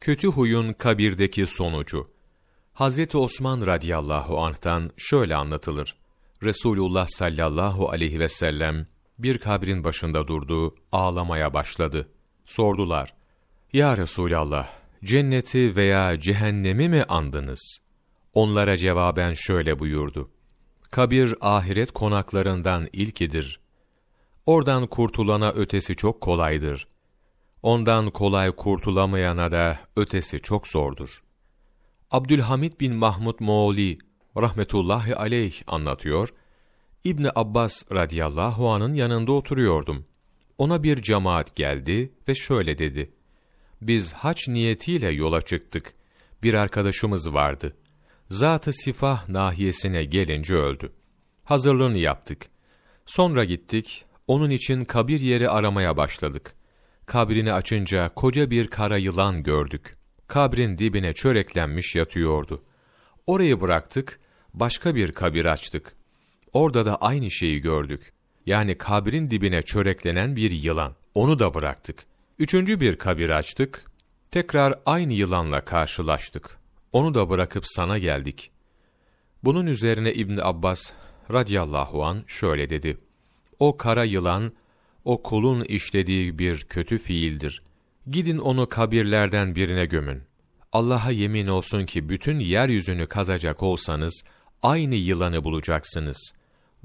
Kötü huyun kabirdeki sonucu. Hazreti Osman radıyallahu anh'tan şöyle anlatılır. Resulullah sallallahu aleyhi ve sellem bir kabrin başında durdu, ağlamaya başladı. Sordular: "Ya Resulallah, cenneti veya cehennemi mi andınız?" Onlara cevaben şöyle buyurdu: Kabir ahiret konaklarından ilkidir. Oradan kurtulana ötesi çok kolaydır. Ondan kolay kurtulamayana da ötesi çok zordur. Abdülhamid bin Mahmud Moğli rahmetullahi aleyh anlatıyor. İbni Abbas radıyallahu anın yanında oturuyordum. Ona bir cemaat geldi ve şöyle dedi. Biz haç niyetiyle yola çıktık. Bir arkadaşımız vardı. Zat-ı Sifah nahiyesine gelince öldü. Hazırlığını yaptık. Sonra gittik, onun için kabir yeri aramaya başladık. Kabrini açınca koca bir kara yılan gördük. Kabrin dibine çöreklenmiş yatıyordu. Orayı bıraktık, başka bir kabir açtık. Orada da aynı şeyi gördük. Yani kabrin dibine çöreklenen bir yılan. Onu da bıraktık. Üçüncü bir kabir açtık. Tekrar aynı yılanla karşılaştık. Onu da bırakıp sana geldik. Bunun üzerine İbn Abbas radıyallahu an şöyle dedi. O kara yılan, o kulun işlediği bir kötü fiildir. Gidin onu kabirlerden birine gömün. Allah'a yemin olsun ki bütün yeryüzünü kazacak olsanız, aynı yılanı bulacaksınız.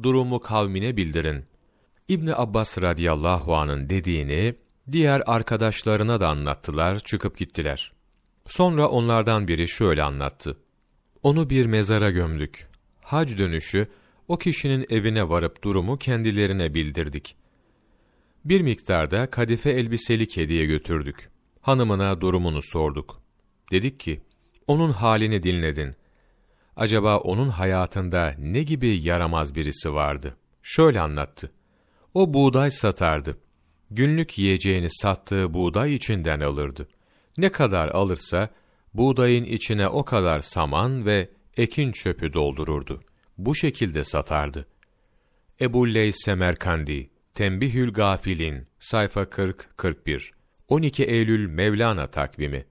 Durumu kavmine bildirin. İbni Abbas radıyallahu anın dediğini, diğer arkadaşlarına da anlattılar, çıkıp gittiler. Sonra onlardan biri şöyle anlattı. Onu bir mezara gömdük. Hac dönüşü, o kişinin evine varıp durumu kendilerine bildirdik. Bir miktarda kadife elbiselik hediye götürdük. Hanımına durumunu sorduk. Dedik ki, onun halini dinledin. Acaba onun hayatında ne gibi yaramaz birisi vardı? Şöyle anlattı. O buğday satardı. Günlük yiyeceğini sattığı buğday içinden alırdı. Ne kadar alırsa, buğdayın içine o kadar saman ve ekin çöpü doldururdu. Bu şekilde satardı. Ebu Leys Semerkandi, Tembihül Gafilin, sayfa 40-41, 12 Eylül Mevlana takvimi,